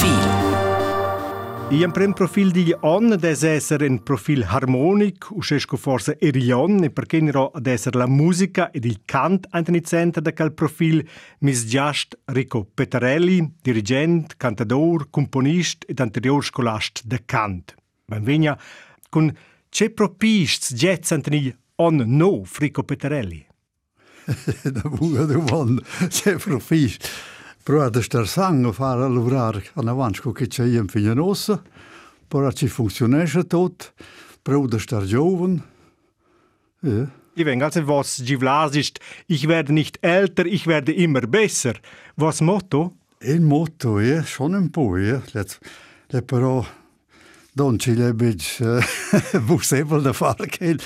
Profil in prim profil di on des esser un profil harmonic, uscesco forse erion, e perché nero ad esser la musica ed il cant anteni center da quel profil mis giast Rico Petarelli, dirigent, cantador, componist ed anterior scolast de cant. Benvegna con ce propists jets anteni on no, Rico Petarelli. da bunga domanda, ce propists. Provade star sang a fare a lavorare avanti con che c'è in Fignanosa, però ci funzionesce tutto, provade star giovane. Ja. Ich wenn also was Givlas ist, ich werde nicht älter, ich werde immer besser. Was Motto? Il motto, ja, schon ein po', ja. Let, let però non ci le bic possibile da fare che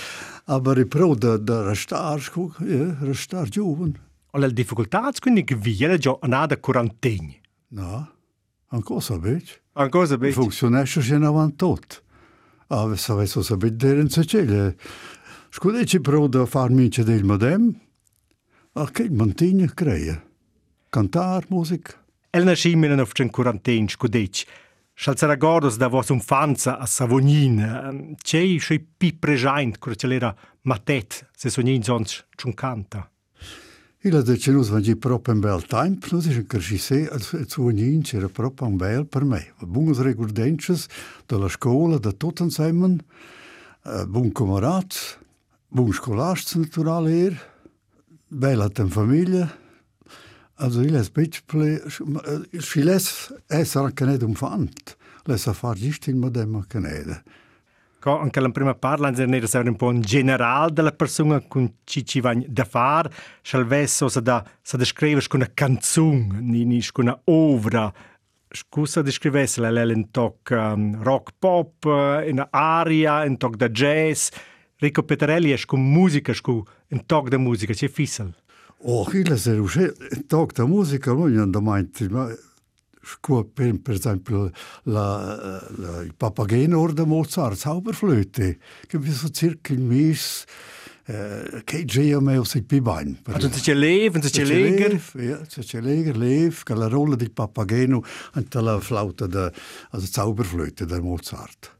aber i pro da da restar, ja, restar giovane. Alla difficoltats quindi che vi era già andata quarantena. No, ancora sapete. Ancora sapete. Funzionesce fino a 98. Ah, vi sapete, sapete, dire in Sicilia. Scudeci provo da farmi del modem. A che mantigna crea. Cantar, musica. El nascimento of cen quarantena, scudeci. Šel se ragodos da vos infanza a Savonin, c'è še pi prežajn, kur c'è l'era matet, se so njin zonč čunkanta. Il a è proprio un bel non è che ci sia, il suo niente era proprio un bel per me. Buone ricordenze dalla scuola, da tutti insieme, buon camarato, buon scolastico naturale, bella famiglia. Also il è specie, si laisse essere anche non umfant, laisse fare giusto in modema che non Ko anche la prima parla ne era un po' in generale della persona con ci ci va da fare, salvesso sa da sa da scrivere con una canzone, ni ni con una opera. Scusa di scrivesse la lei toc um, rock pop, in aria, in toc da jazz. Rico Petarelli è con musica, con un toc da musica, c'è fissel. Oh, il è un toc da musica, non è da mainti, ma per, per esempio la, la, il Papageno da Mozart, Zauberflöte, che vi so circa il mese che già me o si pibain. Also c'è lev, c'è leger. Ja, c'è leger, lev, che la rolla del Papageno e la flauta da also Zauberflöte da Mozart.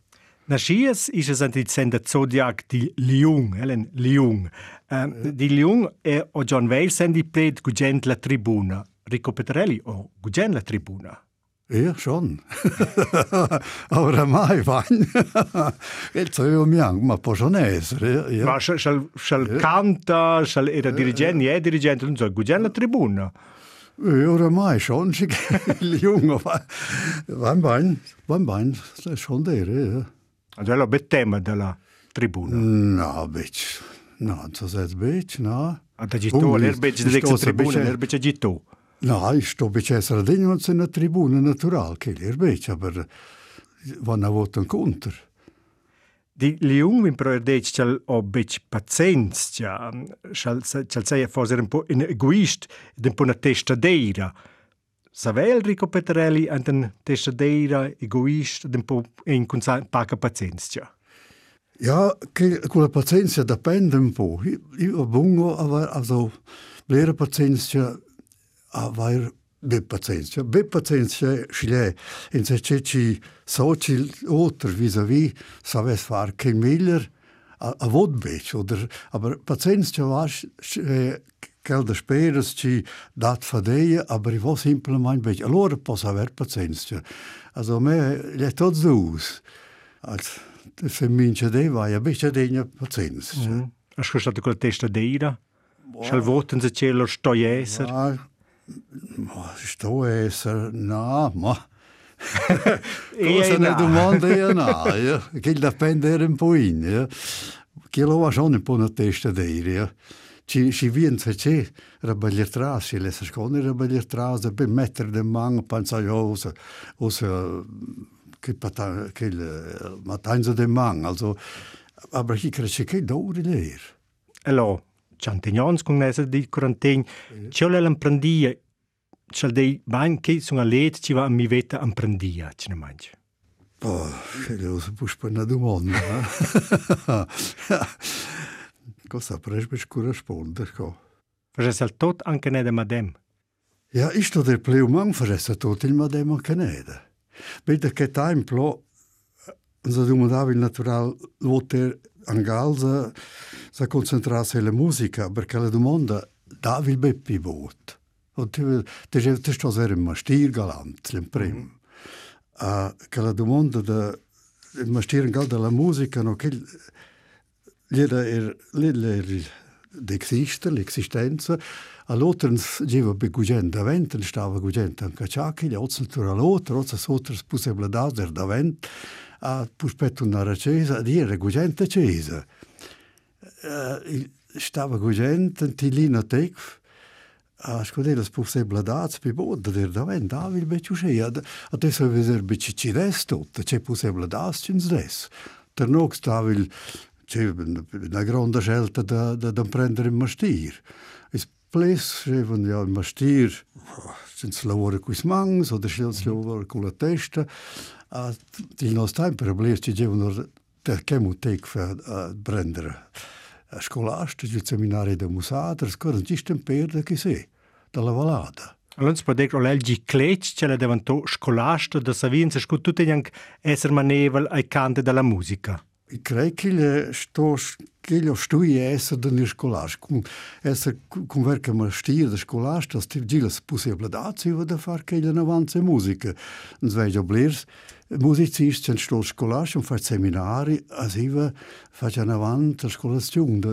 Nascias ist es an die Sender Zodiac di Liung, Helen Liung. Um, ja. Di Liung è o John Wales sendi pred gugent la tribuna. Ricco Petrelli o Gugen la tribuna. Ja, schon. Aber mai E c'è un miang, ma pocionese. Ja. Ma shal, shal, shal eh. canta, shal era eh, dirigente, ja. è dirigente, non so, Gugen la tribuna. Ja, oramai schon, si jung, va. vain, vain vain, schon der, ja. Cioè, also è la bettema della tribuna. Mm, no, bitch. No, non so se è bitch, no. Ad agitò, l'erbice dell'ex tribuna, l'erbice agitò. No, Nej, sto becessero degno se na tribuna natural che li erbecia per vanno a voto incontro. Di lium in proerdec c'al obec pazienz, c'al sei a foser un po' in egoist ed un po' una testadeira. Savel Rico Petrelli ant un testadeira egoist ed un po' in paca pazienz. Ja, che quella pazienza dipende un po'. Io, io bungo, aber also, blera pazienza aber B-patiënt. Ja, B-patiënt schle in se ceci social oter vis-à-vis saves war kein Miller a, a Wodbech oder aber Patiënt ja war kell der speres ci dat fadeje, aber i was simpel mein bech. Allora pas aver pazienza. Also me le tot dus. Als se mince de vai, a bech de pazienza. Mm. Ascoltate quella testa deira. Schalvoten se cielo stoieser. Ja. Što je sa nama? Cosa ne domanda e na, ja? Che la pendere un po' in, ja? Che lo va schon un po' na testa dire. Ci, ci vien se c'è rabagliar tras, ci lesa scone rabagliar tras, per mettere de manga, pensa io, o se, o se, che, pata, che matanza de manga, also, aber ich kriege che dore leer. Allora, Chantignons con nessa di quarantena, c'è l'emprendia, c'è dei bain che sono a let ci va a mi veta emprendia, ci ne mangi. Oh, che lo si può spara una domanda. Cosa presbe scura rispondere, co? Facesse il tot anche ne de madem. Ja, ich sto del pleu mang facesse tot il madem anche ne de. Vedo che tempo se domandava il natural voter Angal za, za koncentrera sig på musiken, berkade de månda, där vill bli pivot. Och det, det, det stod så här en mastirgalant, prim. Uh, mhm. kalla de månda, det, mastirgal de la musiken och kill, leda er, leda er, det exister, l'existenza, all'otrens giva be gugent davent, stava gugent anche ciacchi, gli otzen tur all'otr, otzen sotrs possibilità der davent, a pus petto una cesa, dire gugente cesa. Uh, eh, stava gugente, tilina tecf, a scudere le possibilità, per boda, dire da ven, da vil becciu sceia. Adesso vedere becci ci resto, c'è possibilità, e ci ins res. Ternox da vil, c'è una grande scelta da, da, da prendere in mastir. Es ples, c'erano ja in mastir, oh, ins mm-hmm. lavora quis mangs, oder ins lavora con la testa, het is nog steeds een probleem dat je nog te kemu tek voor brender. Školašče, že seminarje, da musater, skoraj čistem perde, ki se, da lavalada. Allora, si potete olel di clec, ce la devanto scolasto da savin se scu tutte nianc esser manevel ai cante della musica. I crei che le sto che lo stui esser da nir scolas, cum esser cum verca ma stier da scolas, das ti gilas possibilità si va da far che le avanze musica. Nzvei jo blirs, musicist sind stol escolar und faz seminari as iva faz an avant a scolazione da,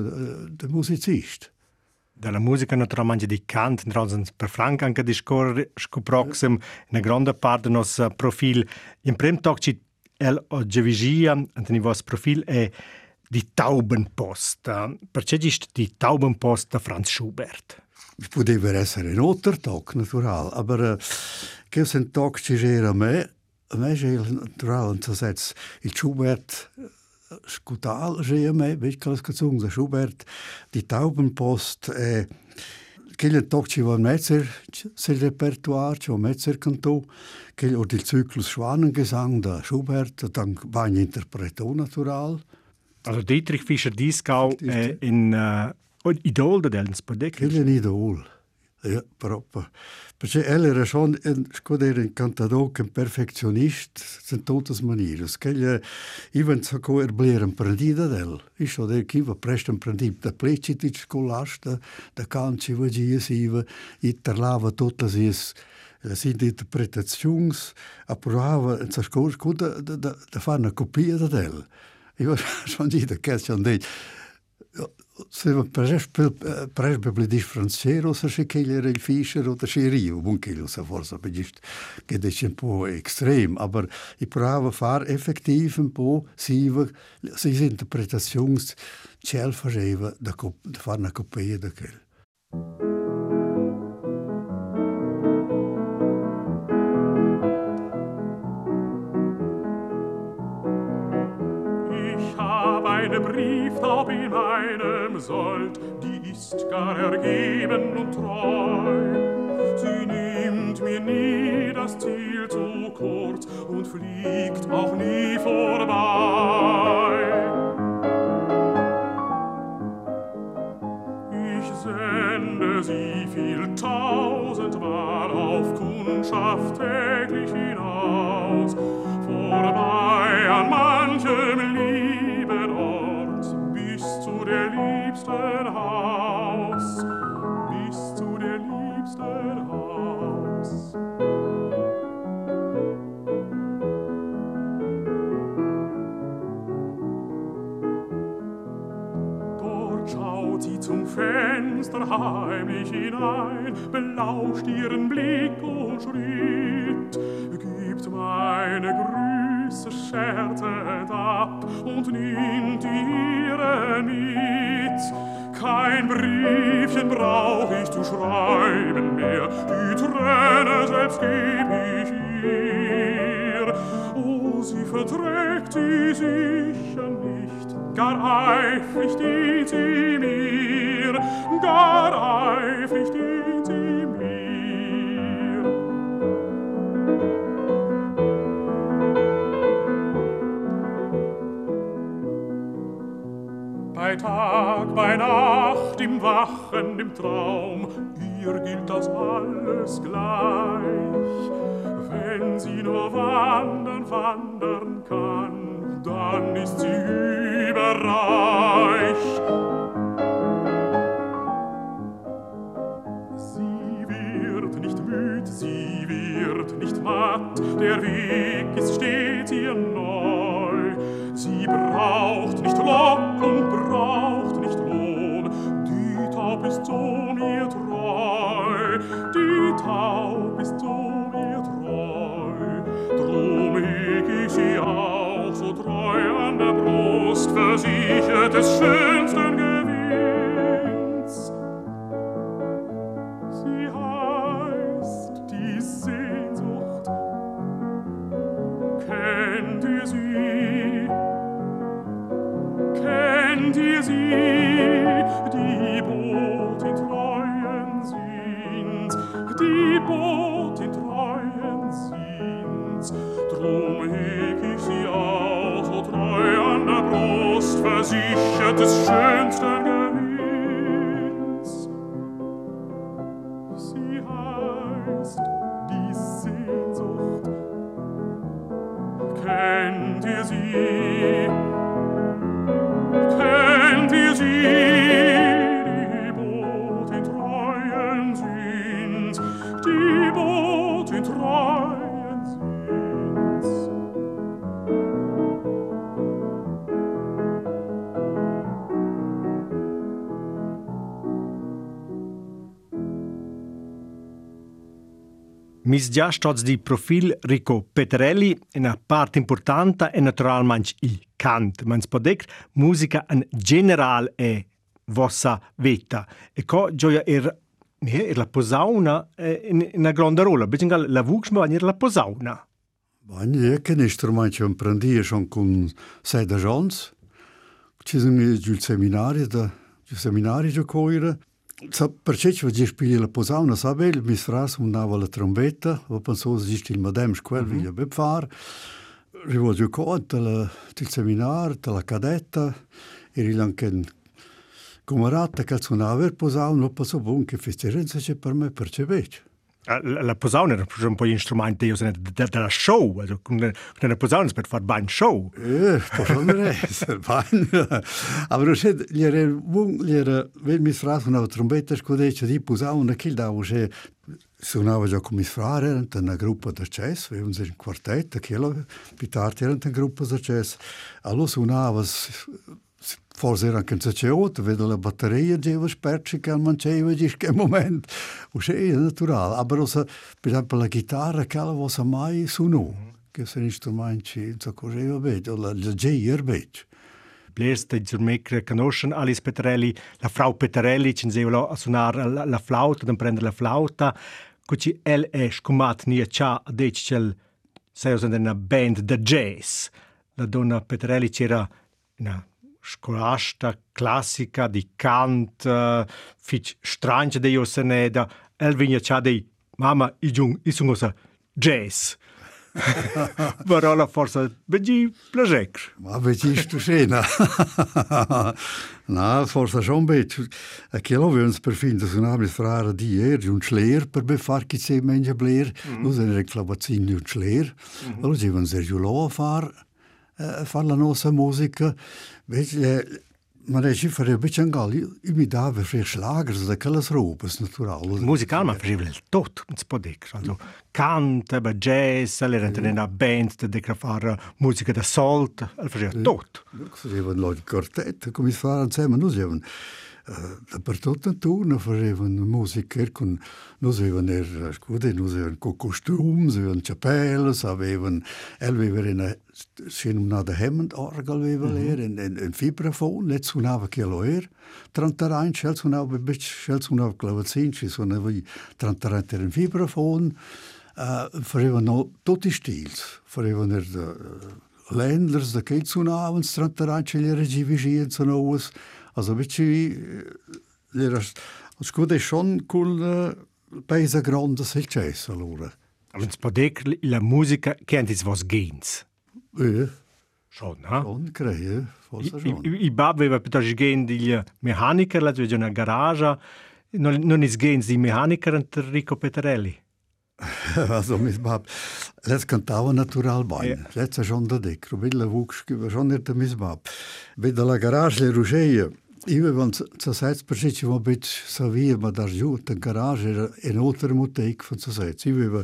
da musicist dalla musica naturalmente di cant, per Frank anche di scorrere scoproxem una grande parte del nostro profilo. In primo tocco ci el oggevigia, anteni vos profil è di Taubenpost. Perché ist di Taubenpost Franz Schubert? Poteva essere un altro tocco, naturale, aber che se un tocco ci era a me, a me è naturale, il Schubert scutal, a me, vedi che la scazzunga Schubert, di Taubenpost, eh, Quel toc ci va mezzer sil repertoire, va mezzer cantò, quel or il Zyklus Schwanengesang da Schubert, dann war ein Interpreto natural. Also Dietrich Fischer-Dieskau äh, in uh, Idol del Spodek. Quel è un idol. Ja, proprio. Perché ella era schon un, scudere un cantador che un perfezionista in tutte le maniere. Che io so che erblir imprendita del. Io so che io presto imprendita da pleciti scolasta, da canci vagia siva, e parlava tutte le le interpretazioni, approvava in sa scuola da, da, da fare una copia da del. Io sono detto che sono detto se presbebli differenziero se se keller il fischer oder scherio bunkel so forse begist che de un po extrem aber i prova far effektiv un po siva si interpretations cel faceva da da far una copia da quel eine Brieftaub in meinem Sold, die ist gar ergeben und treu. Sie nimmt mir nie das Ziel zu kurz und fliegt auch nie vorbei. Ich sende sie viel tausendmal auf Kundschaft täglich hinaus, vorbei an manchem zu der liebsten Haus, bis zu der liebsten Haus. Dort schaut sie zum Fenster heimlich hinein, belauscht ihren Blick und Schritt, gibt meine Grüße scherzend ab und nimmt ihre mit. Kein Briefchen brauch ich zu schreiben mehr, die Träne selbst geb ich ihr. Oh, sie verträgt die sicher nicht, gar eifrig dient sie mir, gar eifrig dient Bei Tag, bei Nacht, im Wachen, im Traum, ihr gilt das alles gleich. Wenn sie nur wandern, wandern kann, dann ist sie überreich. Sie wird nicht müd, sie wird nicht matt, der Weg ist stets ihr neu. Sie braucht nicht Lock und braucht So mir treu, die Taub ist so mir treu. Drum heg ich sie auch so treu an der Brust, versichert des schönsten die Botin treuen sind? Drum heg ich sie auch so treu an der Brust, versichert des schönsten Mis già stats di profil Rico Petrelli, una parte importante è naturalmente il cant, ma si può dire musica in generale è vostra vita. E co gioia er, er la posauna è in una grande rola, bisogna la vuxma ma venire la posauna. Bagni è che un strumento che prendi schon con sei da jons. Ci sono il seminario da il seminario che coira. per cech vos ich pili la posauna sabel mis fras un nava la trombetta o pensos ist il madem squel mm -hmm. via befar rivo ju cot la til seminar ta la cadetta e rilanken comarata calzonava per posauna passo bon che festerenza c'è per me per cevec la posauner per un po instrumente io sono da da show also con una posauner per far ban show. Eh posauner ban aber du sed lere wung lere wenn mis fras una trombetta scodece di posauner kill da wo se suonava già con mis frare erano una gruppa da jazz avevamo un quartetto che più tardi erano una gruppa da jazz allora suonava Vorsichtig Zeot, wenn eine Batterie jewes perci che al manceio di che moment. Usche è natural, aber ah, also per esempio la chitarra che la vosa mai suno, mhm. che se nicht du mein ci so correva bet, la jeer bet. Blesta di Zurmecre conoscono Alice Petrelli, la Frau Petrelli ci insevolo a suonare la, la flauta, ad prendere la flauta, cuci el è scumat ni a cha decel sei usando una band da jazz. La donna Petrelli c'era una scolasta classica di cant, uh, strange de io se ne da el vigna cia dei mama i giung i sono sa jazz. Però la forza vegi plagec. Ma vegi stu scena. Na, forza schon bet. A che lo vens per fin da suonare frare di er, un schleer per be far chi se menja bler. Mm. Lo se reclamazzin di un schleer. Mm -hmm. Lo given Sergio Loa far uh, far la nostra musica. Vedi, ma reči fare bitte angal, i mi da per fre schlagers da quellas robes natural. Musical ma faceva il tot, non si può dire. Also, canta, ba jazz, alle erano in una band da decra fare musica da salt, alle faceva tot. Facevano lo quartetto, come si fa insieme, noi avevano dappertutto intorno facevano musica con noi avevano er, scude, noi avevano con costumi, avevano cappelle, avevano avevano una scenumnada Hammond orgel aveva mm -hmm. er, en, en, en vibrafon, let suonava che lo er, 31 scel suonava bic scel suonava clavacin, ci suonava 31 er en vibrafon, uh, facevano tutti i stili, facevano er de Ländlers, de che suonavano, 31 ce li regivigieren suonavano, Also wirklich, es gut ist schon cool bei dieser Grund, das ist Jazz, allora. Aber es Podek, la musica, kennt es was Gens? Ja. Schon, ha? Schon, creio, forse schon. I, i, i babbe aveva piuttosto Gens di meccaniker, la una garage, non, non è Gens di meccaniker, Enrico Petarelli. Also mis bab, let's cantava natural bine. Ja. Let's schon da dick, rubilla vux, schon nicht der mis bab. Veda la garage le rugeie. Io avevo sa sets per ci mo bit sa via ma dar giù in garage in oltre mutek von sa sets. Io avevo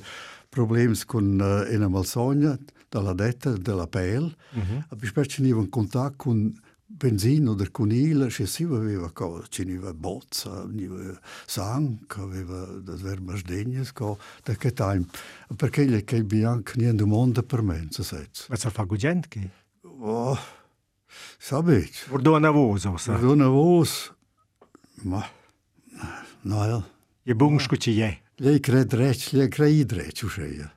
problems con uh, una malsogna dalla detta della pel. Mm -hmm. Ich in kontakt con Benzin oder Kunila še si veva, ko, če ni v boca, ni v sang, aveva da verma sdegnes, ko da che time. Perché le che bianc ni in domanda per me, se sez. Ma sa fa gugent che? Oh, sabet. Ordona vos, o sa? Ordona vos, ma, no, ja. Je bunško, če je. Lei cred rec, lei cred idrec, ušeja. Ja.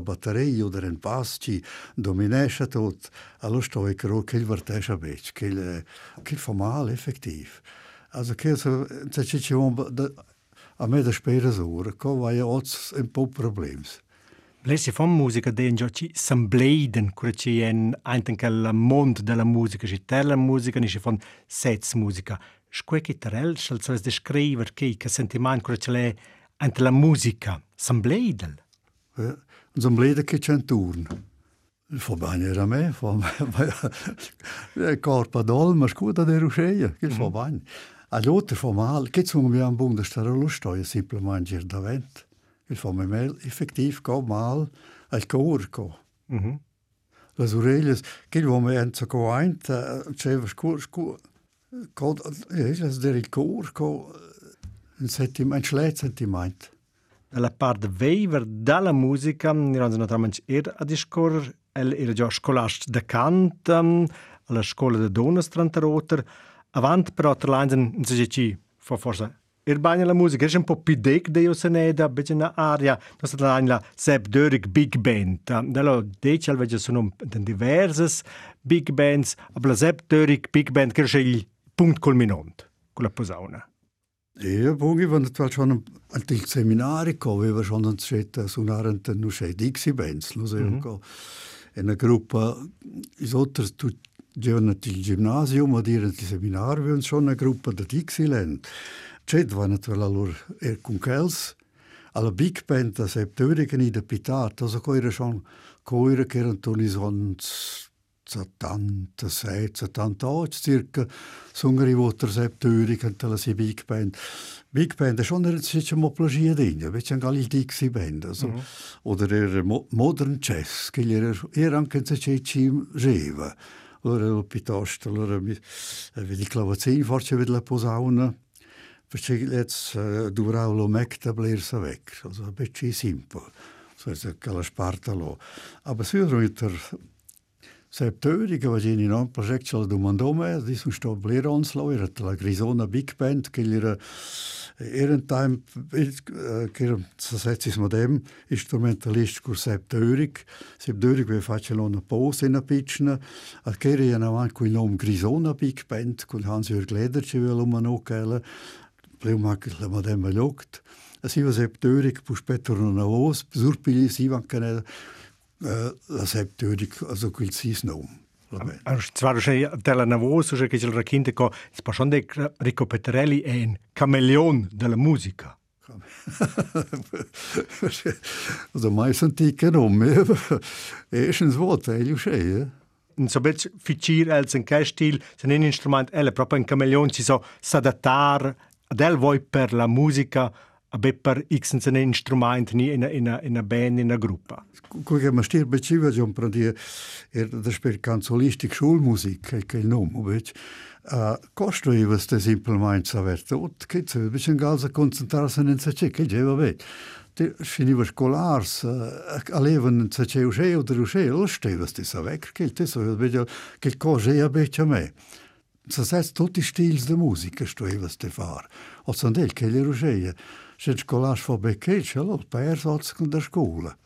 batteria oder un bass ci dominesce tot, allo sto e cro che il vertesce bec, che il che fa male effettiv. Also che so se ci ci von a me da spera sura, co vai ots un po problems. Lesi fan musica de in ci sambleiden, cura ci en einten mond della musica, ci tella musica, ni ci fan sets. Sque che terel, schal so es descriver che che sentiment cura ci le ante la musica, sambleidel. Ja, so blöde che c'è un turno. Fa bene a me, fa bene. Corpa d'olma, scuda de rusceia, che fa bene. All'altro fa male, che sono mi un buon da stare allo stoia, semplicemente davanti. Il fa me effettiv, go mal, al cor, go. Mhm. Le orelles, che il uomo è go ein, c'è scur, scur, go, ja, das der il cor, go, un sentiment, un schlecht sentiment. Dalla parte veiver dalla musica, ni ranno naturalmente er a discorrer, el era già scolast da cant, um, alla scuola de donas trantaroter, avant però tra l'anzen, non si ci, fa forse, er bagna la musica, è un po' più dec de io se ne da, bece na aria, non sta la la Sepp Dörig Big Band, um, dallo dece al vece sono diverses Big Bands, aber la Sepp Dörig Big Band che è il punto culminante, con la posauna. Ja, Bogi, wenn du schon an die Seminare kam, wir schon an Schritt so nach den nu schei Dixie Bands, lo so Mhm. ko. In einer Gruppe is otter tu giovane il gymnasium, ma dire il seminare, wir uns schon eine Gruppe der Dixieland. C'è war natürlich allora er con Kels, alla Big Band da Septörigen in der Pitat, also coire schon coire che erano toni son 76, 78 circa, sungeri voter Septörigen, tala si Big Band. Big Band è schon er sich mo plagia dinja, vece anche il Dixie Band, also, oder er mo modern jazz, che er er anche se c'è ci reva. Allora piuttosto, allora mi vedi il clavacin, forse vedi la posauna, perché jetzt uh, durau lo mec da blersa weg, also ein bisschen simpel. So ist es la Sparta lo. Aber sicuro inter Septörica va in un project ce la domandò me, di sun sto bler ons lo, era la Grisona Big Band, che era era un time che era sasetsis modem instrumentalist cur Septöric, Septöric we facciano una pose in a pitchna, a che era avanti con il nome Grisona Big Band, con Hans-Jörg Leder ci vuole um no kelle, Pleumak la modem lukt. Si va Septöric, pu spetter una voz, surpili si van canel, a septődik azok, hogy szíznom. Stvar že della navoso, že che il racconta che si può schon Rico Petrelli è un cameleon della musica. also meistens die genommen. Erstens Wort, weil ich sehe. Und so wird Fichir als ein Kerstil, sind ein Instrument, elle, proprio ein Cameleon, si so s'adattare, del voi per la musica, per xen instrument ni in in in band in gruppa. Quella mastier beciva John Pradier er das per canzolistik Schulmusik che il nome vet. Uh, costo i veste simplemente saver tot che se bisogna galza concentrarsi in se che che vabbè. Te finiva scolars uh, alevan se che usce o drusce lo steva sti savec che te so vedo che cosa è a me. Se sai tutti stils de musica steva ste far. O sondel che le rusceie. Ze scolas van Bekecel op Beersotsen der Schule.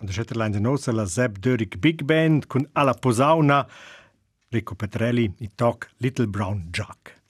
Der Schötterlein der Nosse, la Sepp Dörig Big Band, kun alla Posauna, Rico Petrelli, i Talk Little Brown Jack.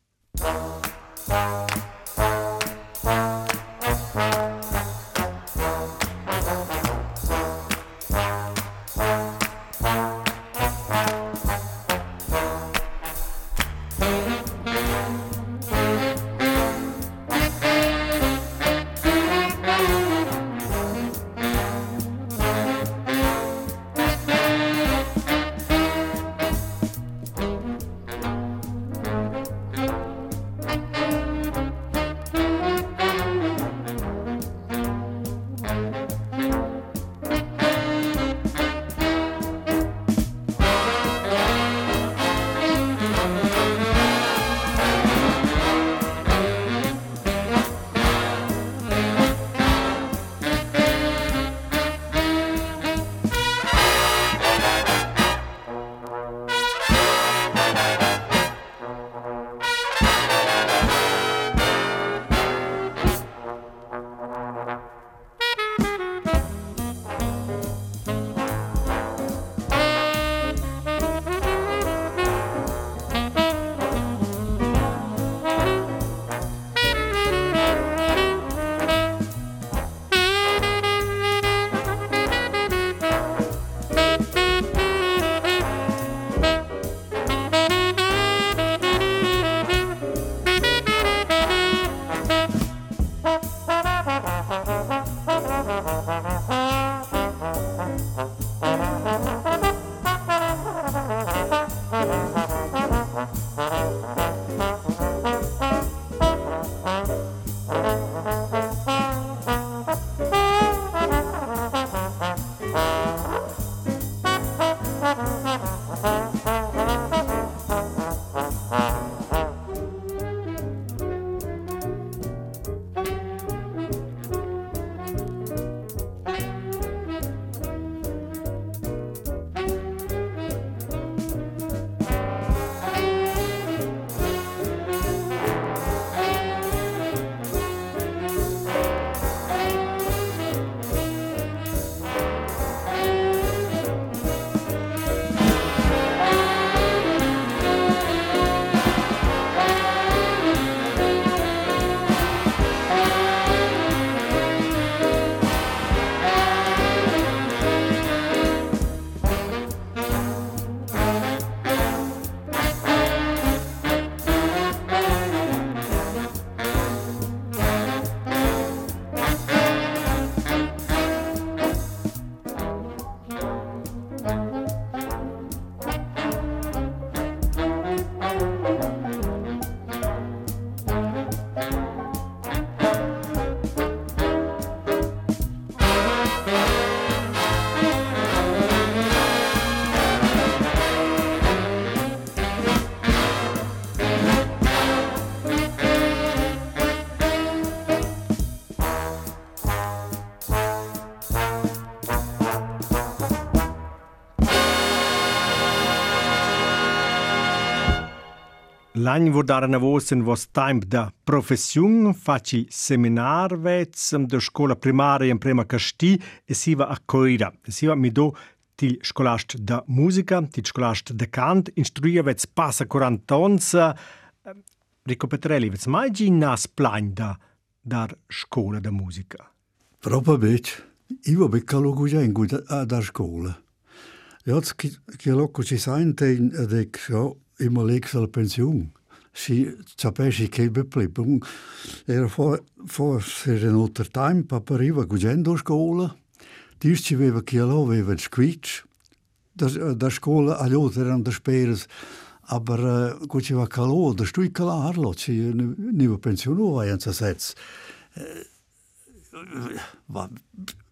Langvårdare navosen var tajmt da profession, faci seminarvetsam da škola primarien prema kašti, e esiva akoira, esiva mi do til školašt da muzika, til školašt da kant, instruijavec pasa korantonca, ehm, Rico Petrelli, vec majđi nas planj da dar škola da muzika? Propa beč, ivo bi kalogu žengu da, da škola. Jaz, ki, ki lahko si sajn te in dek, jo, alla pensiun. Si sapessi che beplipung era for for ser en alter time paperiva gugendo scola. Dis ci aveva che lo aveva squitch. Da da scola allò erano da speres aber uh, gut va calo da stui calarlo ci niva pensionu vai anza sets. Va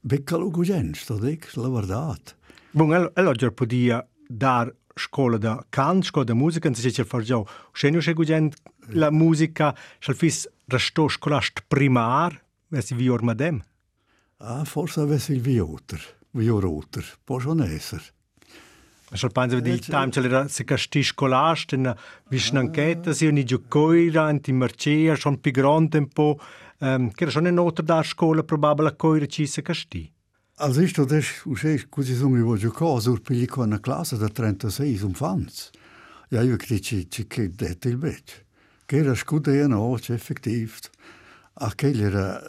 beccalo gugen, sto dic, la verdad. Bun, allora podia dar scuola da canto, scuola da musica, non si dice fargiò, scenio c'è gugent la musica, se fis rastò scolast primar, vesi vi ormadem? Ah, forse vesi vi otter, vi orotter, può schon esser. Se pensi di time se la se casti scolast in visnanchetta si ogni giocoira anti mercea son più grande un po' ehm che sono in otra da scuola probabile coira ci se casti. Als ich da das usche, così sono io giocò sur pellicola na classe da 36 un fans. Ja, io credi ci che detto il bet. Che era scuda e no, c'è effettiv. A che era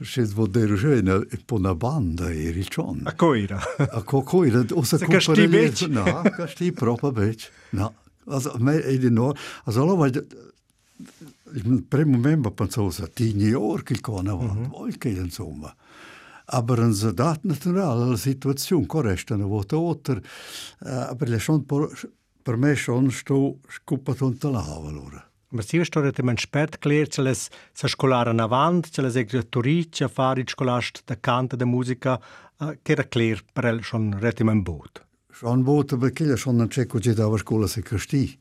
Še zvodero že na, po na banda je ričon. A ko era? A ko ko era, osa ko pa reč. Na, kašti propa beč. No, na, also, me, edino, also, lova, Premember pensosa tini år che cona va, vuol che insomma. Aber en zadat natural la situazione corresta na vota otter, aber le schon per me schon sto scupat un talava allora. Ma si sto rete men spät klar, che les sa scolara na avant, che les egzatori, che fari scolast da canta da musica, che era klar per el schon rete men bot. Schon bot, aber killer schon an ceco gedava scola se casti.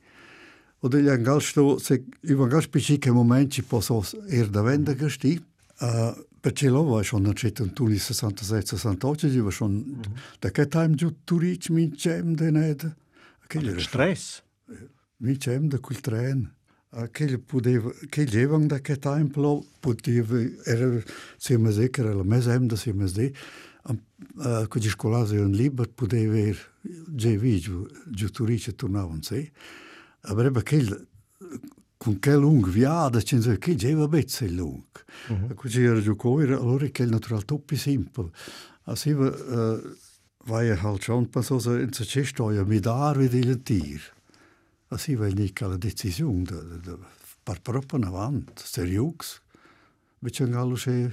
Och det är en ganska var ganska beschicken moment på så er da vända gesti. Uh, Pečelo var schon načeten tuni 67-68, je var schon mm -hmm. také time ju turič min čem de ned. Akele stres. Min čem de kul tren. Akele podeva, ke levang da ke time plo, podeva er se me zeker el me zem da se me zdi. Am uh, ko je škola za en liber podeva je vič ju turič turnavam se. Uh, avrebbe quel con che lung viada ci dice che geva bezze lung? Mm -hmm. così era giù coira allora che il natural toppi simple. Also uh, eh, vai halt schon pa so so in se steuer mit dar wie die tier also weil nicht alle decision da, da par proppen avant seriux bitte gallo che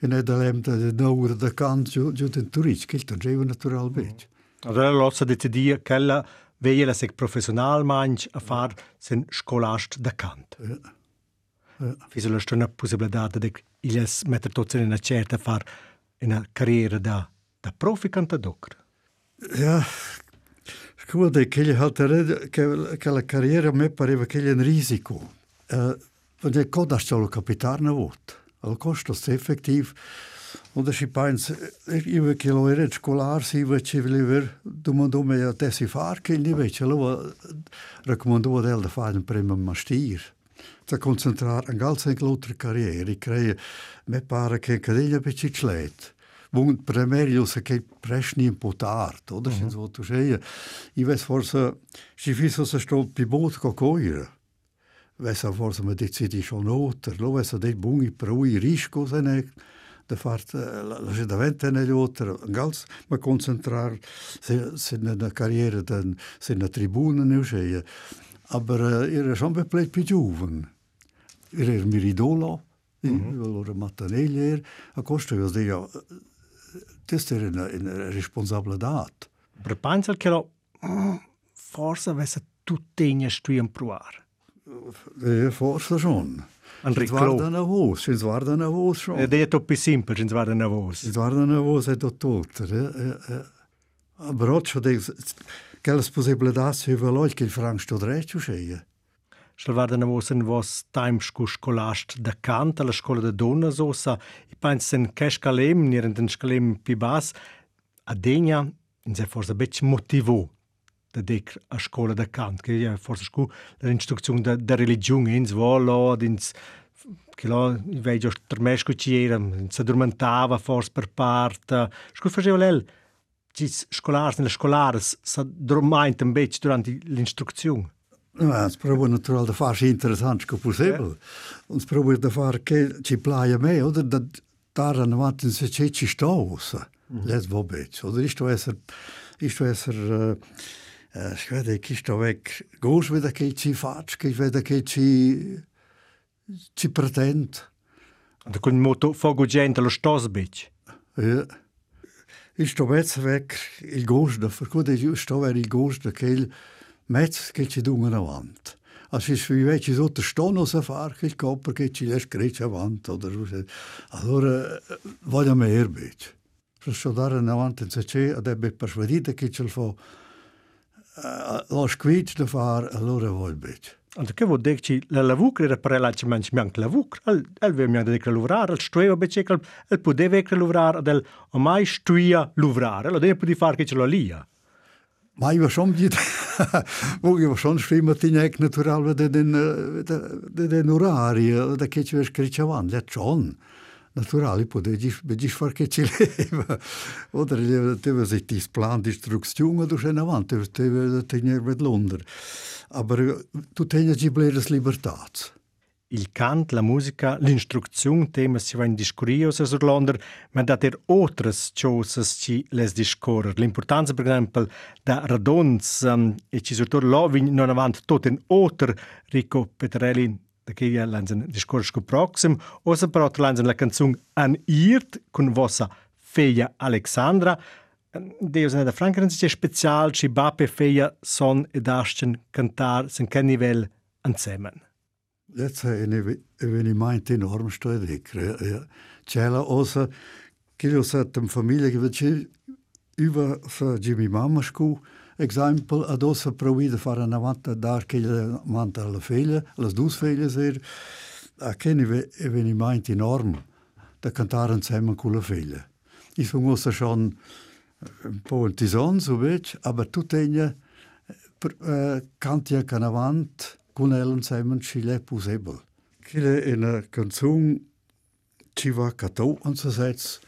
en edalem da naur da kant jo jo den turist kilt dan jeva natural mhm. bet Allora lossa de dia quella veia se professional manch a far sen scolast da cant. Ja. Ja. Fisa la stona possibilità de iles metter tots in una certa far una carriera da da profi cantador. Ja, Scusa, che gli haltere che, che la carriera me pareva che gli un risico. Uh, perché cosa sta lo capitare una volta? Al costo se effettiv und ich pense, ich will che lo era scolar si va ci volever domando me a te si far che ni invece lo raccomando del da fare un primo mastir. Da concentrar an ganz en altre carriera. Ich creie, me pare che cadeglia becci schlet. Wund primerio se che presni un po' tard, oder? Mm -hmm. So tu sei. I ves forse si fisso se sto pi bot co coira. Ves forse me decidi schon oter, lo ves de bungi proi risco se ne de fart la la davente ne oter, gals ma concentrar se na carriera se na tribuna ne sei. Aber uh, era schon bepleit pi giuven. Era mi ridolo. Mm -hmm. Allora mattanelli, a costo io dico questa era una, una responsabilità. Per pensare che lo forse avesse tutte in studiare provare. Eh, forse schon. Henrik Krov. Zvarda navoz, še eh, zvarda navoz šel. Da je to pisim, pa še zvarda navoz. Zvarda navoz je to tot. E, e. Bročo, da je, kaj spozaj bledacijo je veloj, kaj Frank što odreču še je. Šalvarda navosen vos tajmšku školast da kant, ali škola da dona zosa, i panj sen keškalem, njeren ten škalem pibas, a denja, in se forza beč motivu da dec a škola da kant, che ja forse scu l'instruzione da, da religione, ins volo, ins che lo i veggio termesco ci era, si addormentava forse per parte, scu faceva lel, ci scolars, nelle scolares, sa dormaint un bec durante l'instruzione. Ja, es probiert natürlich der fast interessant que possible. Ja. Es probiert der far che ci plaia me, oder da daran avanti se c'è ci sto, mm. les vobec, oder isto esser isto esser uh, uh, schwede che sto weg, gos veda che ci fac, che veda che ci ci pretend. Da con moto fogo gente lo stos bec. Ja. Isto vezza weg il gos da, cui sto ver il gos da che il Metz che ci dungan avanti. Also ist wie wenn ich so der Stonno so fahre, ich kopper che ci les greci avanti oder so. Allora voglio mehr bitte. Se sto dare avanti se c'è, ed è persuadita che ce lo fa lo loškvič da far allora e vuol bit. Anto che vuol dirci la lavur era per la ci mangi manc lavur, al al ve mi da che lavorar, al stueva bece al al podeva che luvrar del o mai stuia luvrar, lo deve pudi far che ce lo lia. Mai io som dit. Wo io som stimma ti nek natural da den da den orario da che ci scriciavan, let chon. Naturali podegiš, begiš far che ci leva. Oder teve sich dis plan di instruzione du schon avant, teve teve tenere ved Londra. Aber tu tenia gi bleres libertats. Il cant, la musica, l'instruzione tema si va in discurrios sur Londra, ma da ter otras cosas ci les discorrer. L'importanza, per esempio, da radons um, e ci surtur lovin non avant tot en oter Rico Petrelli da che ja lanzen discorso sco proxim, osa però lanzen la canzun An Irt con vossa feia Alexandra. Deus da Franken c'è special ci bape feia son ed ascen cantar sen che nivel insieme. Jetzt è un avvenimento enorme storico. C'è la osa che io sa tem famiglia che c'è über sa Jimmy Mama scu exempel ad ossa provida fare una vanta dar che le manta alla figlia, alle due figlie ser a che avvenimento enorme da cantare insieme con la figlia. Ich sono ossa schon un po' il tison, so vet, aber tu tegna uh, cantia canavant con el insieme ci possibile. Che è una canzone ci va catò, so setz,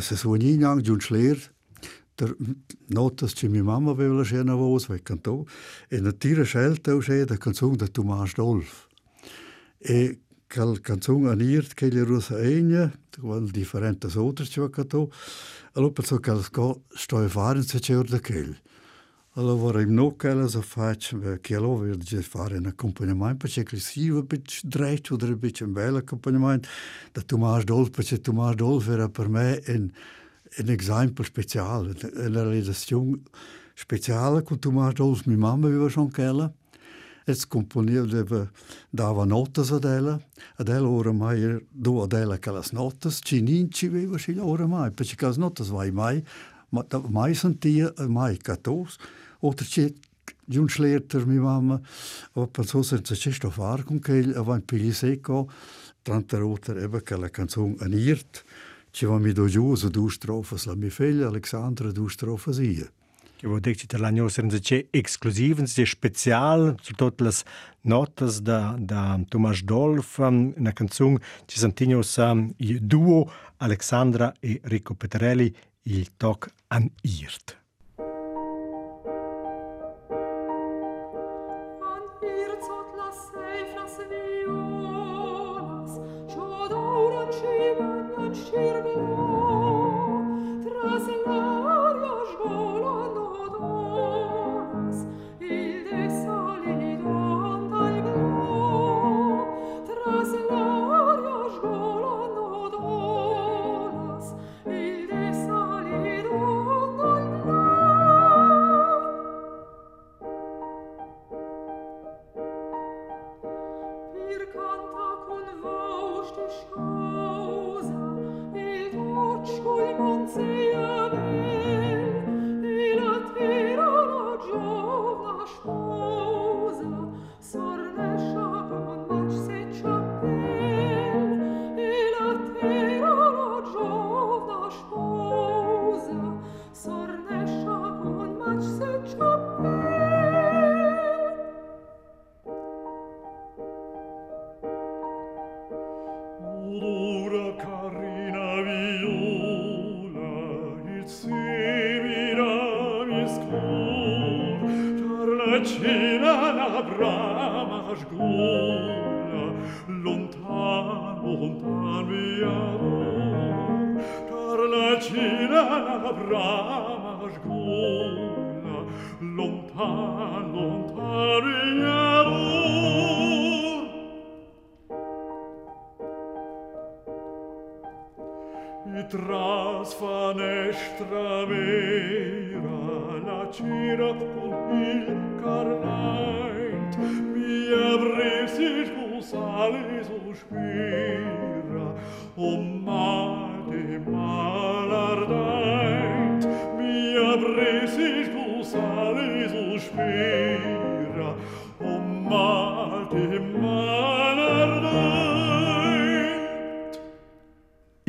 se suoninang giun schler, der notas ci mi mamma aveva scena vos vai cantò e na tira scelta o la canzone da Tomas Dolf e cal canzone anirt che le rusa egna qual differente outras ci va cantò allora penso che sco sto fare se c'è da quel allora vorrei no che la so faccio che allora voglio già fare un accompagnamento così un po' dretto o un po' un bel accompagnamento da Tomas Dolf perché Tomas Dolf era per me un un esempio speciale, una realizzazione speciale con Tomás Dolz, mia mamma aveva schon quella. E componeva, dava note ad ella, ad ella oramai do ad ella che le note, ci non ci aveva sceglie oramai, perché le note vai mai, ma mai sentia, mai catos, oltre che Giun schlerter mi mamma, o per so senza c'è sto far con che avanti pigli secco, tanta roter eba che la canzone anirt, če vam je dođu za duš trofa Slamifel, Aleksandra duš trofa zije. Eu vou dizer que lá não serão de exclusivos, de especial, sobretudo as notas da da Tomás Dolf um, na canção que santinho sam um, e duo Alexandra e Rico Petrelli il toc an irt.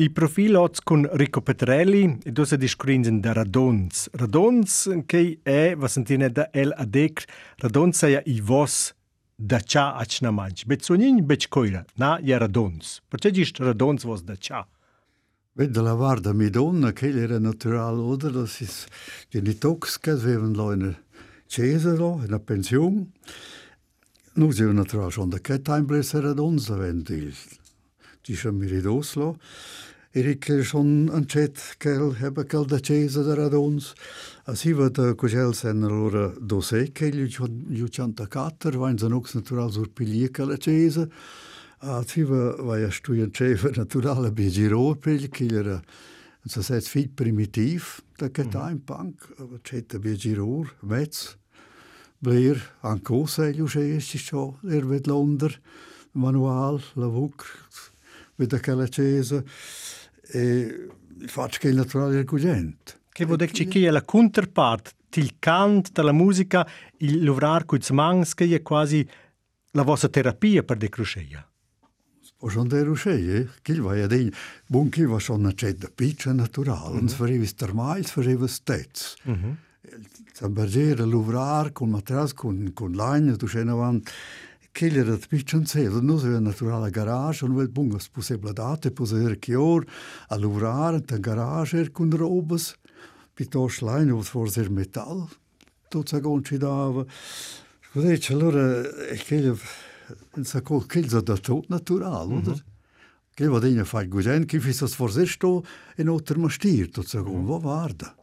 I profil oz con Rico Petrelli e dosa discrinzen da Radons. Radons che è, va sentire da el adec, Radons è i vos da cha achna manch. Bet sonin bet coira, na ja Radons. Perché gist Radons vos da cha? Wenn la varda mi donna, che era natural, oder? Das ist die Nitox, che avevano là in Cesa, in una pensione. Nu si natural schon da che time blesser Radons, wenn die, die schon mir in Oslo. Erik schon chat kel hebe kel da Cesa da Radons. As hi vada cugel sen allora dosè che gli ju chanta cater, vain nux natural sur pilie che la Cesa. As hi va ja stuien chef naturale bi giro pel che era sa set fit primitiv da che time punk, aber chat bi giro, metz. Blir an cosa gli uscesti ciò, er ved Londra, manual, la vuc, che la Cesa E il fatto che è il naturale del cugent. Che vuol dire che è la counterpart, il cant della musica, il lavorare con i mans, che è quasi la vostra terapia per decrusceia. Pošon de rušeje, kilva je dej, bun kilva šo načet da piče natural, on mhm. svarivas termajs, svarivas tec. Mm -hmm. Sam bergera luvrar, kun matras, kun, kun lajnja, tu še ne van, uh, kellera de Pichanzelo, nus aveva naturala garage, un vel bungas puse bladate, puse er chior, a luvrar, ta garage er cun robas, pitos lain, us forse er metal, tot sa gonci dava. Così, allora, quella, non sa cosa, quella da tutto naturale, mm -hmm. Che va degna fai guiden, che fissa sforzesto e non termastir, tot sa gonci, va varda.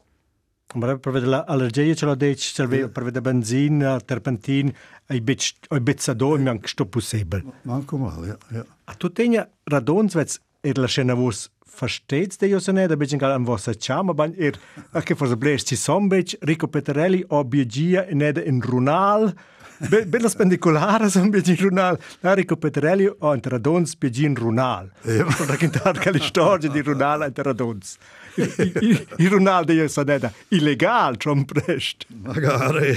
Ampak prevede alergije čelo deč, ja. prevede benzin, terpentin, aj bič, aj bič sado, imam što posebej. Manjko malo, ja. ja. A tu tenja radonzvec, edla še na vos versteht det ju så när det blir en gal vad så chama ban er att för så blir det som bitch Rico Peterelli objegia när det en runal runal Bello spendicolare sono biagi in runal. La Rico Peterelli o in radons biagi in runal. Ja. Per raccontare che le storie di runal in radons. Il runal di io saneda illegal, trom prest. Magari.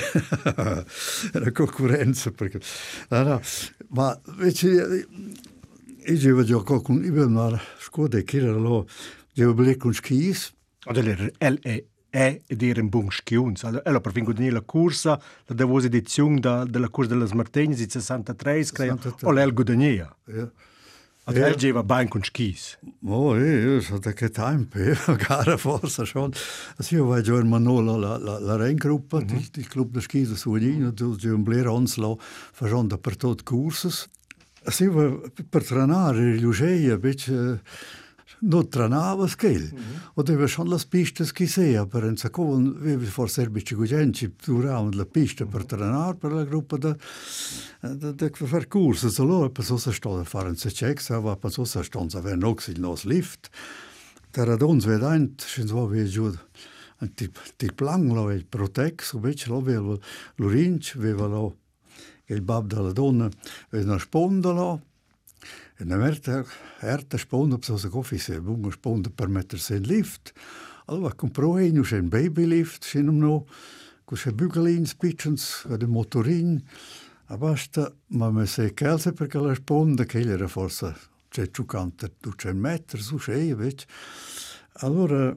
Era concorrenza perché... No, no. Ma invece io avevo già qualcun... Io avevo una scuola che era là, io avevo con skis. Oder LE è ed era un buon schiunz. Eh, allora, per vengo la corsa, la devo edizione da, della corsa della Smartegna, 63, credo, o l'el guadagnia. Yeah. Ad eh. er geva bein kun skis. Oh, eh, so da che tempo, eh, gara forza schon. Also io war giorno Manola la la la Renngruppe, mm -hmm. die Club der Skis so lì, und du giorno Blair Anslo, fahren da per tot Kurses. Also io per trenare, riuscei a bitte notrarna var skil. Och det var sådana pister skisserar per en sekund. Vi får serbiska gudenci tura och la pister per tränar per la gruppa de de de för kurser så låg på så så stod för en check så var på så så stod så var nog sin nos lift. Där att ons vid ant syns var vi jud. Typ typ lang lo vi protex och vech lo vi lurinch vi valo il bab dalla donna e una spondola er erta sponda op zo'n office, bunga sponda per meter sen lift. Allora comprò un us un baby lift, sin um no, con se bugalins pitchens, de motorin. A basta, ma me se kelse perché la sponda che era forse c'è ciucante 200 metri su scei, vec. Allora,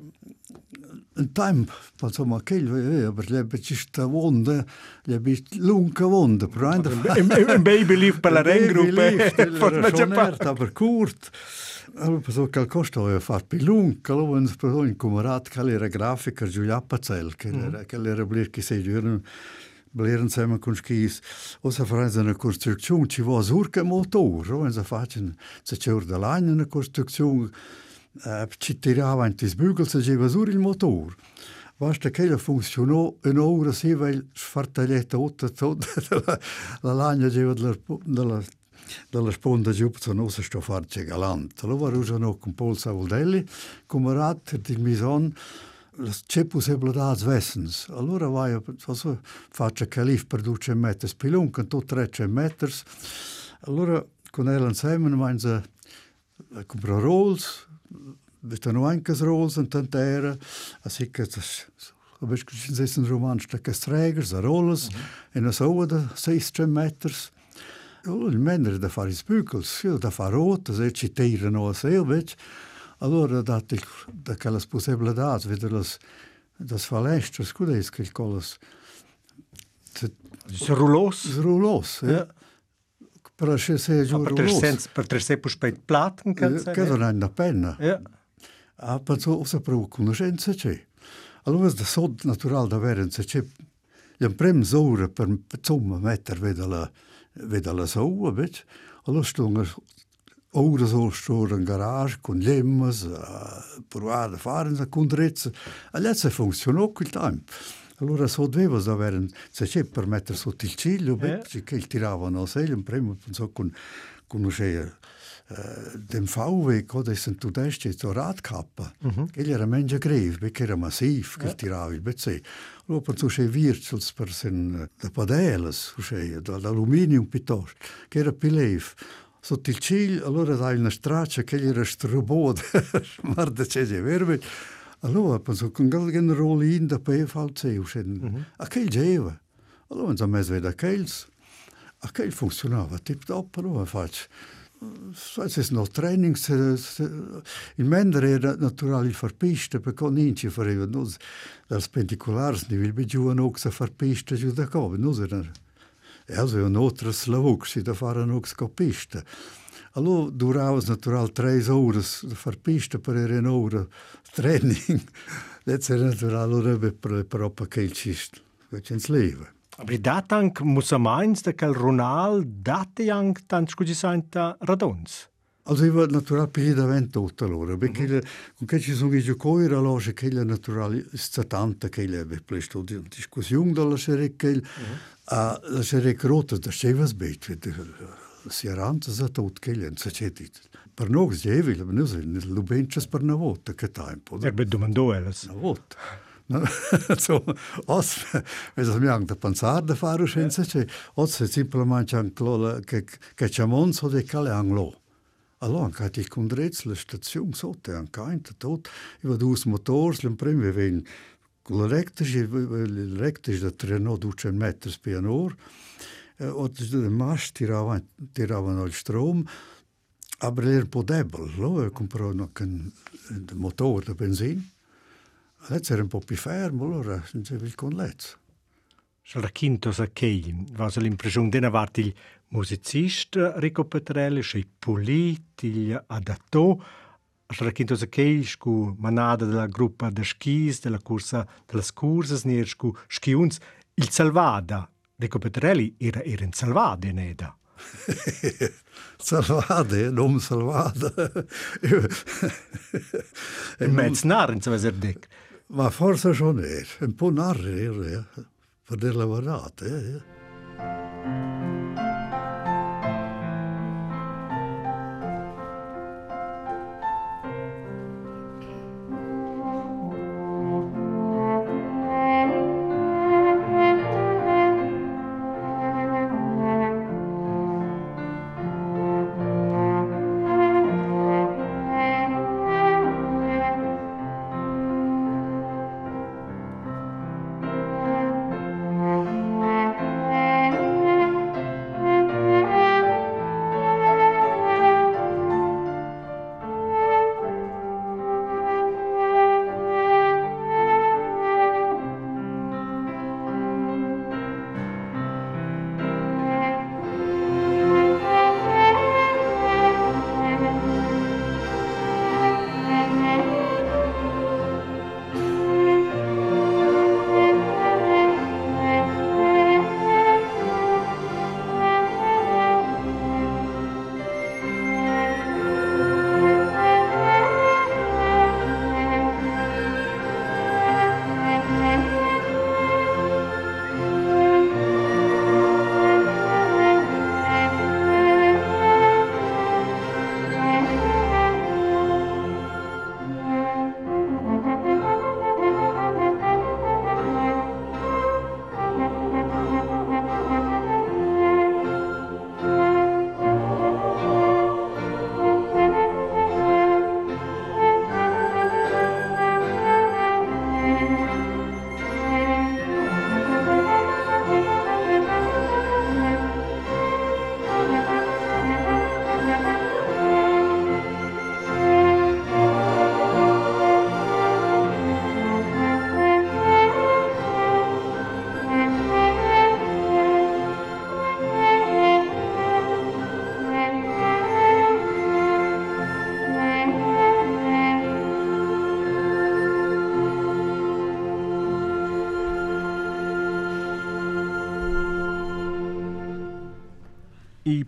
në tempo, insomma, che lo aveva per le becista vonde, le bist lunga vonde, però ainda un baby leaf per la rengruppe, per la certa per curt. Allora, pensavo che al costo aveva fatto più lunga, allora un spero in comorat che era grafica Giulia Pazzel, che era che era blir che sei giorno bleren sammen kun skis. Og så fra en konstruksjon, det var zurke motor, og så fatt en, så kjørte langen en konstruksjon, ci tirava in tis bügel se geva sur il motor. Basta che la funzionò un'ora sì, weil sfartaglietta tutta tutta la lagna geva della, della, della sponda giù, se non si sto farci galant. Allora usano con Paul Savoldelli, come rat di mison, c'è possibilità di vessens. Allora vai, so, faccio calif per 200 metri, spilun, con tutto 300 metri. Allora, con Ellen Simon, meinen sie, comprò Rolls, Vetano anche rols en tantera, así que Abeis que sin un roman stekes trägers, a rolles, mm -hmm. en a sova de 6 meters. Il menere da fare spukels, ja, da fare rot, da se ci tira no a sel, vet. Allora dat il da che las possibilità vedo las das falestre scudeis che colas Rulos. Rulos, ja. ja. Per se se giù. Per tre se pus peit platen kan se. Che non hanno penna. Ja. Ah, penso se pro conoscenza c'è. Allora da sod natural da verenza c'è Jan prem zore per zomme meter veda la veda la soua, vet. Allora stunga ora so stor in garage con lemmas, provare a fare una condrezza. Allora se funzionò quel tempo. Allora soddevas averen, se c'è per mettere sotto il ciglio, beh, yeah. che tiravano, se il primo, non so, con, conosceva. Uh, dem VW oder sind du das jetzt so Radkappe mhm. Mm er Mensch greif beker massiv ja. tiravi BC Lopen so che virtuals per sen de padeles so che d'aluminium piuttosto che era pileif sotto il ciglio allora dai una straccia che gli era struboda mar de c'è verbe Allora penso con gal gen rolin da pe e fal ceu scheden. Mm -hmm. Aquel geva. E allora za mes veda aquels. Aquel funzionava tip top, allora fac. Es ist noch Training, in Mender era naturali far piste, perché ninci fareva, nus, als penticulars, ni vil bi giù an oxa far piste giù da cove, nus era, e also e un otro slavoc, si da fare an oxa copiste. piste. Allora durava natural tre ore a far pista per era un'ora training. Das ist natural ora per proprio che il cist, che c'è in sleva. Aber dat anc musa meins de quel Ronald date anc tant scusi santa radons. Also ich war natural più davant tutto allora, perché mm -hmm. con che ci sono i giocatori la loge che la natural è tanta che le ave plesto di discussione dalla serie che a la serie rota da sceva sbet сирант за тоа откелен се четит. Пар ног зеви, ле не зеви, лубенче спар на вот, така тајм под. Ер бе домандуелес. На вот. so, os, es mi ang da pensar da fare senza che os se simplemente ang clola che che chamon so de cale anglo. Allora anche ti condrez la stazione sotto anche in tot, i va dus motors, l'imprem veven l'elektrische l'elektrische da treno duce meters per un'ora. Eh, och den mars tiraven av ström. Aber er på debel, lo, no, jag kom på någon eh, motor till bensin. Lätt är en poppi ferm, allora, senza vill kon lätt. Schalla quinto sa che, vasa l'impressione di navarti il musicista eh, Rico Petrelli, sci puliti, il adatto, schalla quinto sa che, scu manada della gruppa de skis, della corsa, delle curses, ner scu skiuns, il salvada, Rico Petrelli era, era in Salvada, neda. Salvade, non salvada. In mezzo narren, se vas er dick. Ma forse schon er, un po' narre, ja, per dire la verità. Ja.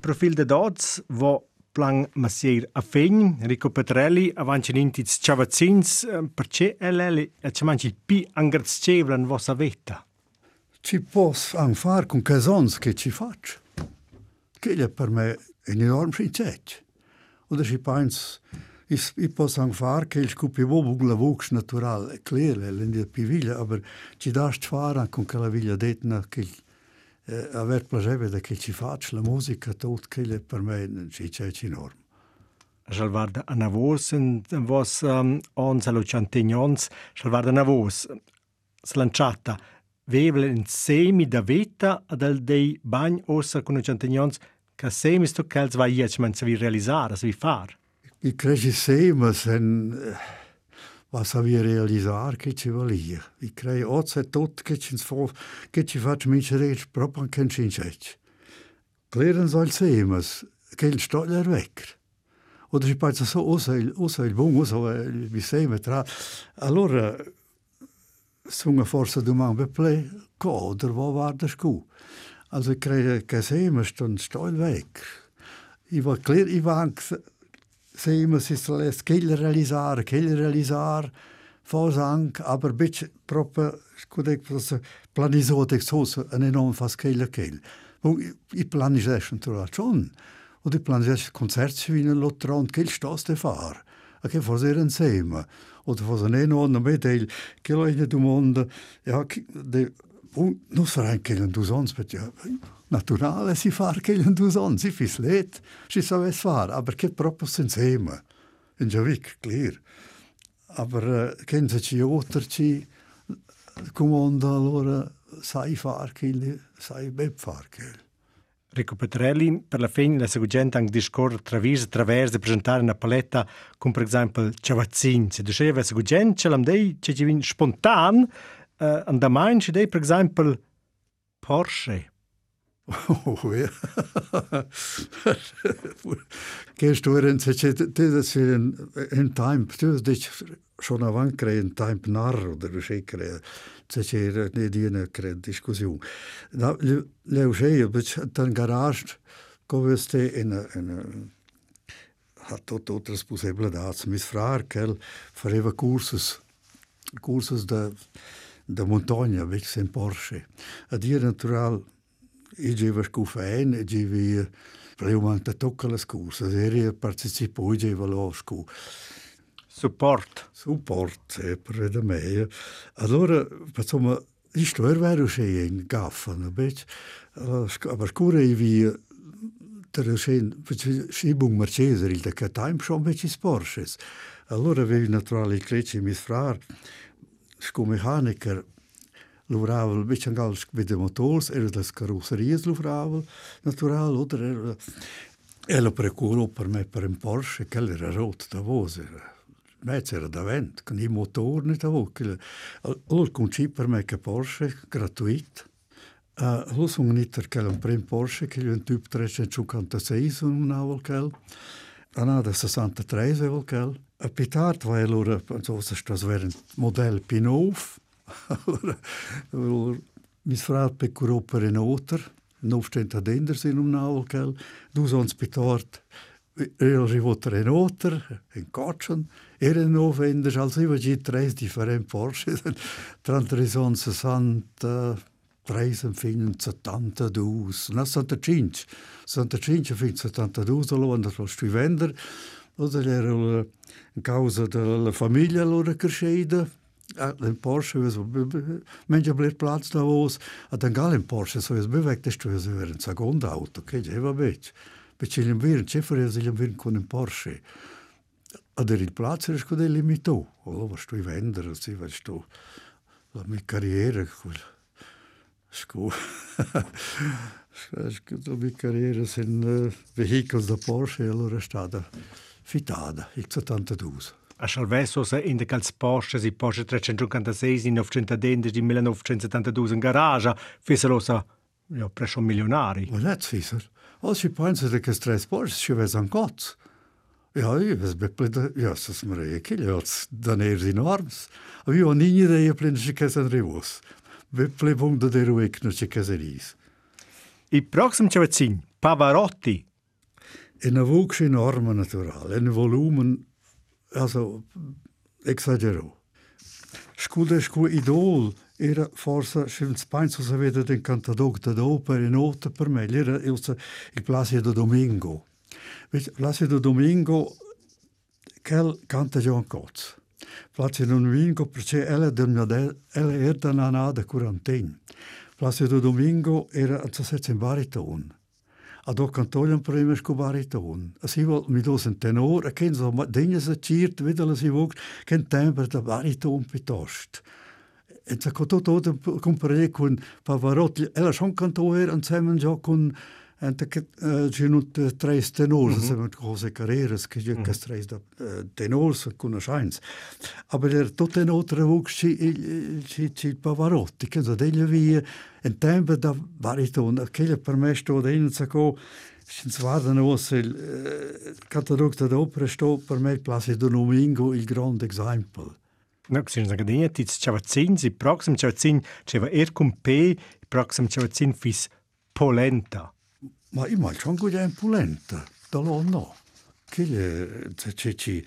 Profil de Dodds, wo plan Massier a Fegn, Enrico Petrelli, avanti nintiz Ciavazzins, perché LL, ci mangi pi angarzcevlan vossa vetta? Ci posso anche fare con casons che ci faccio. Che è per me un enorme sincetto. Oder ci penso, io posso anche fare che il scopo è la voce naturale, è chiaro, è l'India piviglia, ma ci dà fare anche con quella viglia detna che eh, aver piacere che ci faccio la musica, tutto che per me è un sincetto enorme. Salvarda a Navos, en vos um, ons allo chantignons, salvarda a Navos, slanciata, vevel in semi da veta ad al dei bagn ossa con chantignons, che semi sto che va iec man se vi realizzare, se vi far. I cregi semi sen va sa vi realizzare che ci valia. I crei ozze tot che ci fa che ci faccio mince rech proprio anche in cincec. Kleren soll semi, che il stoller weg. Oder ich penso so osa il osa il buon osa vi semi tra. Allora sunga forse domani per play co oder wo war der scu. Also ich kriege kein Semi, stand steil weg. Ich war klar, ich war Semi, si lässt kell realizzare, kell realizzare, fos anche, aber bitch proprio, scudec, planisote so, un enorm fas kell kell. I planisation trovato schon. Und ich planisation concerti wie in Lotron, kell stas de far. A che forse era insieme. Oder forse ne no, no me del, che lo in du mondo, ja, de, non sarà anche un dusons, perché naturale si fa che un dusons, si fis let, si sa es far, aber che proprio insieme. In Javik, clear. Uh, che se ci oterci comanda allora sai far che sai beb far che Rico Petrelli, per la fine la seguente anche discorre attraverso attraverso presentare una paletta con per esempio Ciavazzin. Se diceva seguente, ce l'am dei, ce ci viene spontan, uh, and da mein ci dei per esempio Porsche. Oje. Gehst du in das in Time, du dich schon avant in Time narr oder du schickre, zecher ne diene kre Diskussion. Da leu schei, bich dann Garage, kommst du in in hat tot otras possible da hat mis frar kel fareva kursus kursus da da montagna, vec sem Porsche. A dir natural ich geva scufen, ich geva preumanta tocca la scusa, eri partecipò, ich geva lo scu. Support. Support, eh, per da me. Allora, insomma, isto er vero che in gaffa, no bet. Aber scure vi der schein Schiebung Mercedes il da Time schon mit Porsches. Allora vi naturali creci mis frar sco mechaniker Luvravel, beetje angals met de motors, er das carrosserias Luvravel, natural, oder er, ela precuro per me per un Porsche, che era rot da vos, era, mezzo era davant, con i nicht da vos, allora con ci per me che Porsche, gratuit, Uh, Los un nitter kell un prim Porsche, che è un typ 356 un navel kell, anada 63 vel kell. A pitart va allora, so se stas veren model Pinov, mis frat pe curò per en oter, no stenta dender sin um navel kell, du sons pitart, er rivoter en oter, en kotschen, er en no venders, als iwa gi tres different Porsche, trantri son 60, preisen finen 72, na 75, 75 fin 72, allora andar lo stuvender, oder era in causa della famiglia allora cresceda, in Porsche, menja blir plats da vos, a dan gal in Porsche, so es bewegt ist, so er ein secondo auto, bec. Perché gli vir, c'è fuori se gli vir con un Porsche. Ad er il plats er scude limito, allora sto i vendere, si va sto la mia carriera, quella. Scu. La mia carriera sin uh, vehicoli da Porsche, allora è stata fitata, il 72. A Charvesos in de cals Porsche si Porsche 356 in 910 di 1972 in garage fissero sa ja presso milionari. Ma net fisser. Als si pensa de questi tre Porsche ci ves an gott. Ja, i ves beplida, ja, sas mreje kilja, ots daner in arms. A vi on inje de je plin si kes an rivos. Beplibung de deru ekno caseris. kes prossimo I proxim cevacin, Pavarotti. In a vox enorme natural, in volumen also, exagero. Scude scu idol era forse schins penso se vede den cantador da opera in nota per me era il il Placido Domingo. Vedi, Placido Domingo quel canta John Coates. Placido Domingo perché ella del ella era nana da quarantena. Placido Domingo era a se in bariton. Ad o cantoian premiers go bariton. As hi wil mi dos een tenor, a ken zo dinge se chiert, videl si vog, ken temper da bariton pitost. En sa koto to de compare kun Pavarotti, ela schon cantoer an semen jo kun Mhm. Mhm. En takrat, uh, če nu trajs tenor, uh -huh. sem große Karrieres, ki je kas trajs da tenor, so kuna scheins. Aber der tot en otra wuchs ci ci ci Pavarotti, che da degli vi en tempo da bariton, che per me sto da in sacco Sin svarda nos il katalog da opera sto per me Placido Domingo il grand example. No, sin zaga dinje tic čava cin, si proxim čava cin, čeva erkum pe, proxim čava cin fis polenta ma imagine che è impulenta, da lo no. Che c'è ci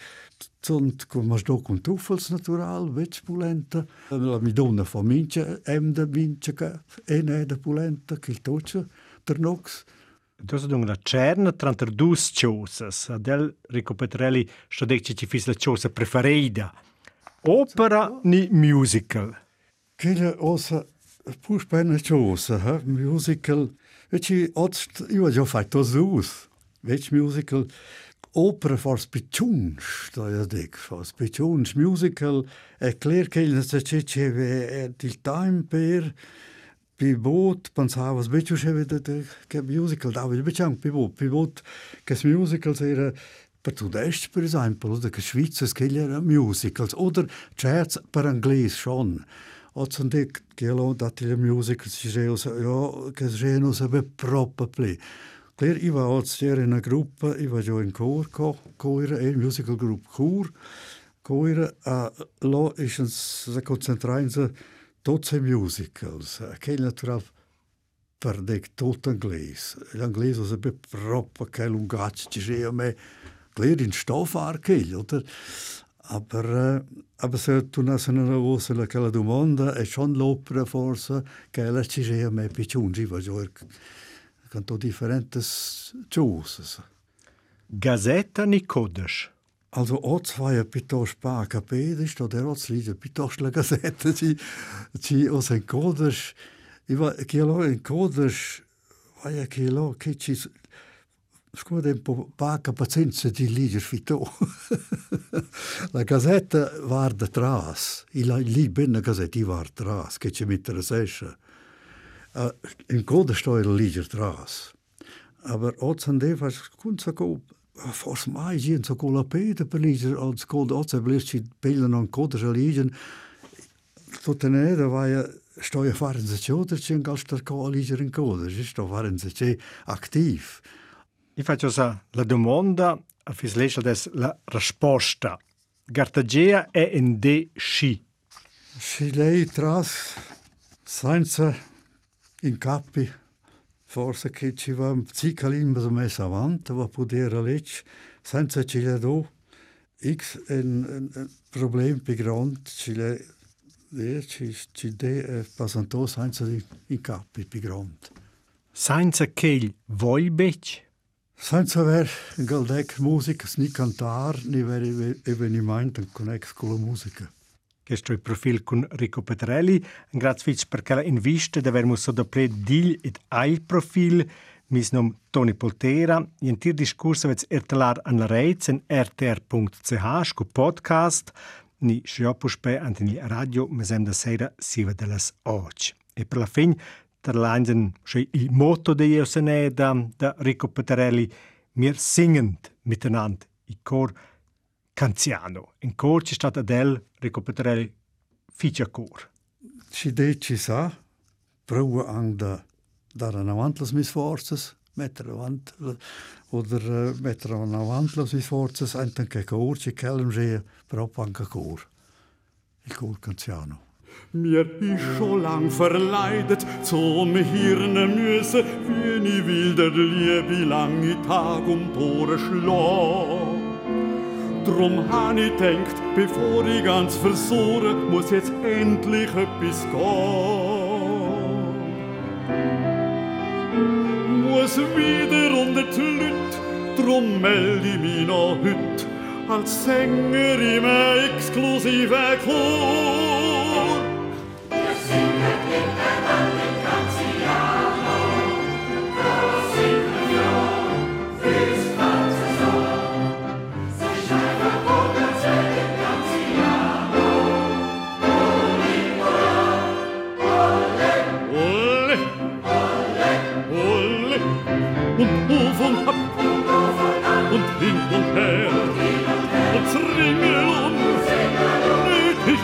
sunt con masdo con truffels natural, vec pulenta. La mi donna fa mince, em da mince che è ne da pulenta, che il tocce, ternox. Dus dung la cerna tranter dus ciosas, adel Rico Petrelli sta dicce ci fis la ciosa preferida. Opera ni musical. Che osa pur spena ciosa, eh, musical. Musical. Veci, odst, io già fatto sus. Vec musical, opera fors picciuns, da ja dic, fors picciuns, musical, e che il se ce ce ve il time per pivot, pensava, sbeccio ce vede che musical, da vil becciang pivot, pivot, che musicals era per tudest, per esempio, oder che Schweizer musicals, oder jazz per anglis schon. Dik gelo da ti musicals si žeo sa, jo, che ženo se be propa pli. Kler iva od stjere na gruppa, iva jo in kor, ko, koira, e musical group kor, koira, a lo isens se koncentrain se tot se musicals. Che natural per dek tot anglis. L'anglis se be propa che lungac ci žeo me, klar in Stoffarkel, oder? Aber, äh, aber se tu nas una voce la che la domanda è schon l'opera forse che la ci sia me picciungi va gior canto differentes cose. Gazeta ni kodesh. Also oz war ja pitos pa capedisch, da der oz liege pitos la gazeta ci ci os en kodesh. Iva che lo en kodesh vai a che lo che ci Scusa, un po' poca pazienza di leggere fito. la gazzetta va da tras, il lì ben la gazzetta va da tras, che ci mette la. Uh, in coda sto il leggere tras. Aber oggi andava, kunza ko, forse mai gien so con la pede per leggere, oggi coda, oggi blesci bella non coda a leggere, tutta nera vai sto a fare in se cioder, c'è un gastar co a leggere in coda, sto a fare in se aktiv. Io faccio sa la domanda, a fislescia des la risposta. Gartagea è in de sci. Si lei tras senza in capi, forse che ci va un cicalim da messa avanti, va poter legge, senza ci le do, x un, un, un problem più grande, ci le eh, ci, ci de eh, passanto senza in capi più grande. Senza che vuoi bec? Senza aver galdec musica, ni cantar, ni ver eveniment con ex con la musica. Questo è il profilo con Rico Petrelli. Grazie perché la invista di aver messo da ple digl ed il profil. Mis nom Toni Poltera. In tir discorso vets ertelar an la reiz en rtr.ch sco podcast. Ni sciopuspe antini radio mesem da sera siva de las och. E per la fin Terlangen schei il motto de Iosene da, da Rico Petarelli, mir singend miteinander, i cor canziano. In cor ci stat Adel, Rico Petarelli, ficia cor. Ci deci sa, prova an da dar an avant las mis forces, mettere avant, oder uh, mettere an avant las mis forces, enten che cor, ci schea, proprio anche cor. Il cor canziano. Mir ist schon lang verleidet, zum Hirne müsse, wie nie will der Liebe lange Tag um Tore schlag. Drum han ich denkt, bevor ich ganz versohre, muss jetzt endlich etwas gehen. Muss wieder unter die Leute, drum melde ich mich noch heut als Sänger im exklusiven Chor.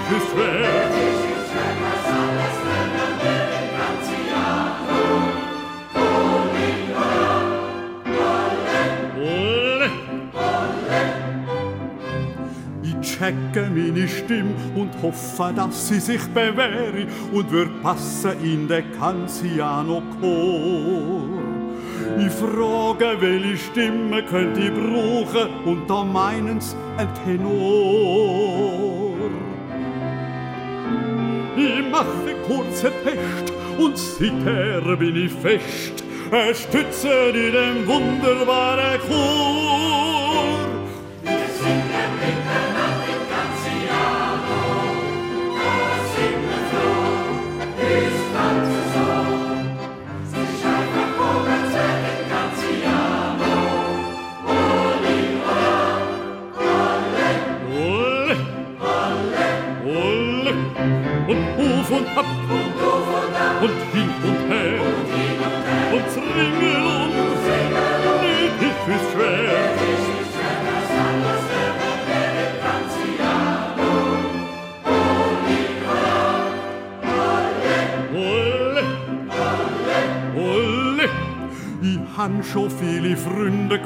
Christmas. Checke meine Stimme und hoffe, dass sie sich bewähre und wird passen in den Canziano-Chor. Ich frage, welche Stimme könnt ihr brauchen und da meinen's ein Tenor. Ich mache kurze Pest und seither bin ich fest, stütze in dem wunderbaren Chor.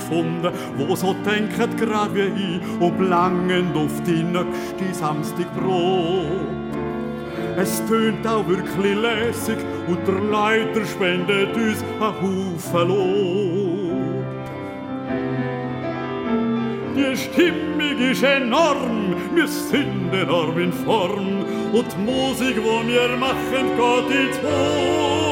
Gefunden, wo so denken grad wie ich und langen auf die nächste Samstagbrot. Es tönt auch wirklich lässig und der Leiter spendet uns ein Haufen Lob. Die Stimmung ist enorm, wir sind enorm in Form und die Musik, die wir machen, geht ins Ohr.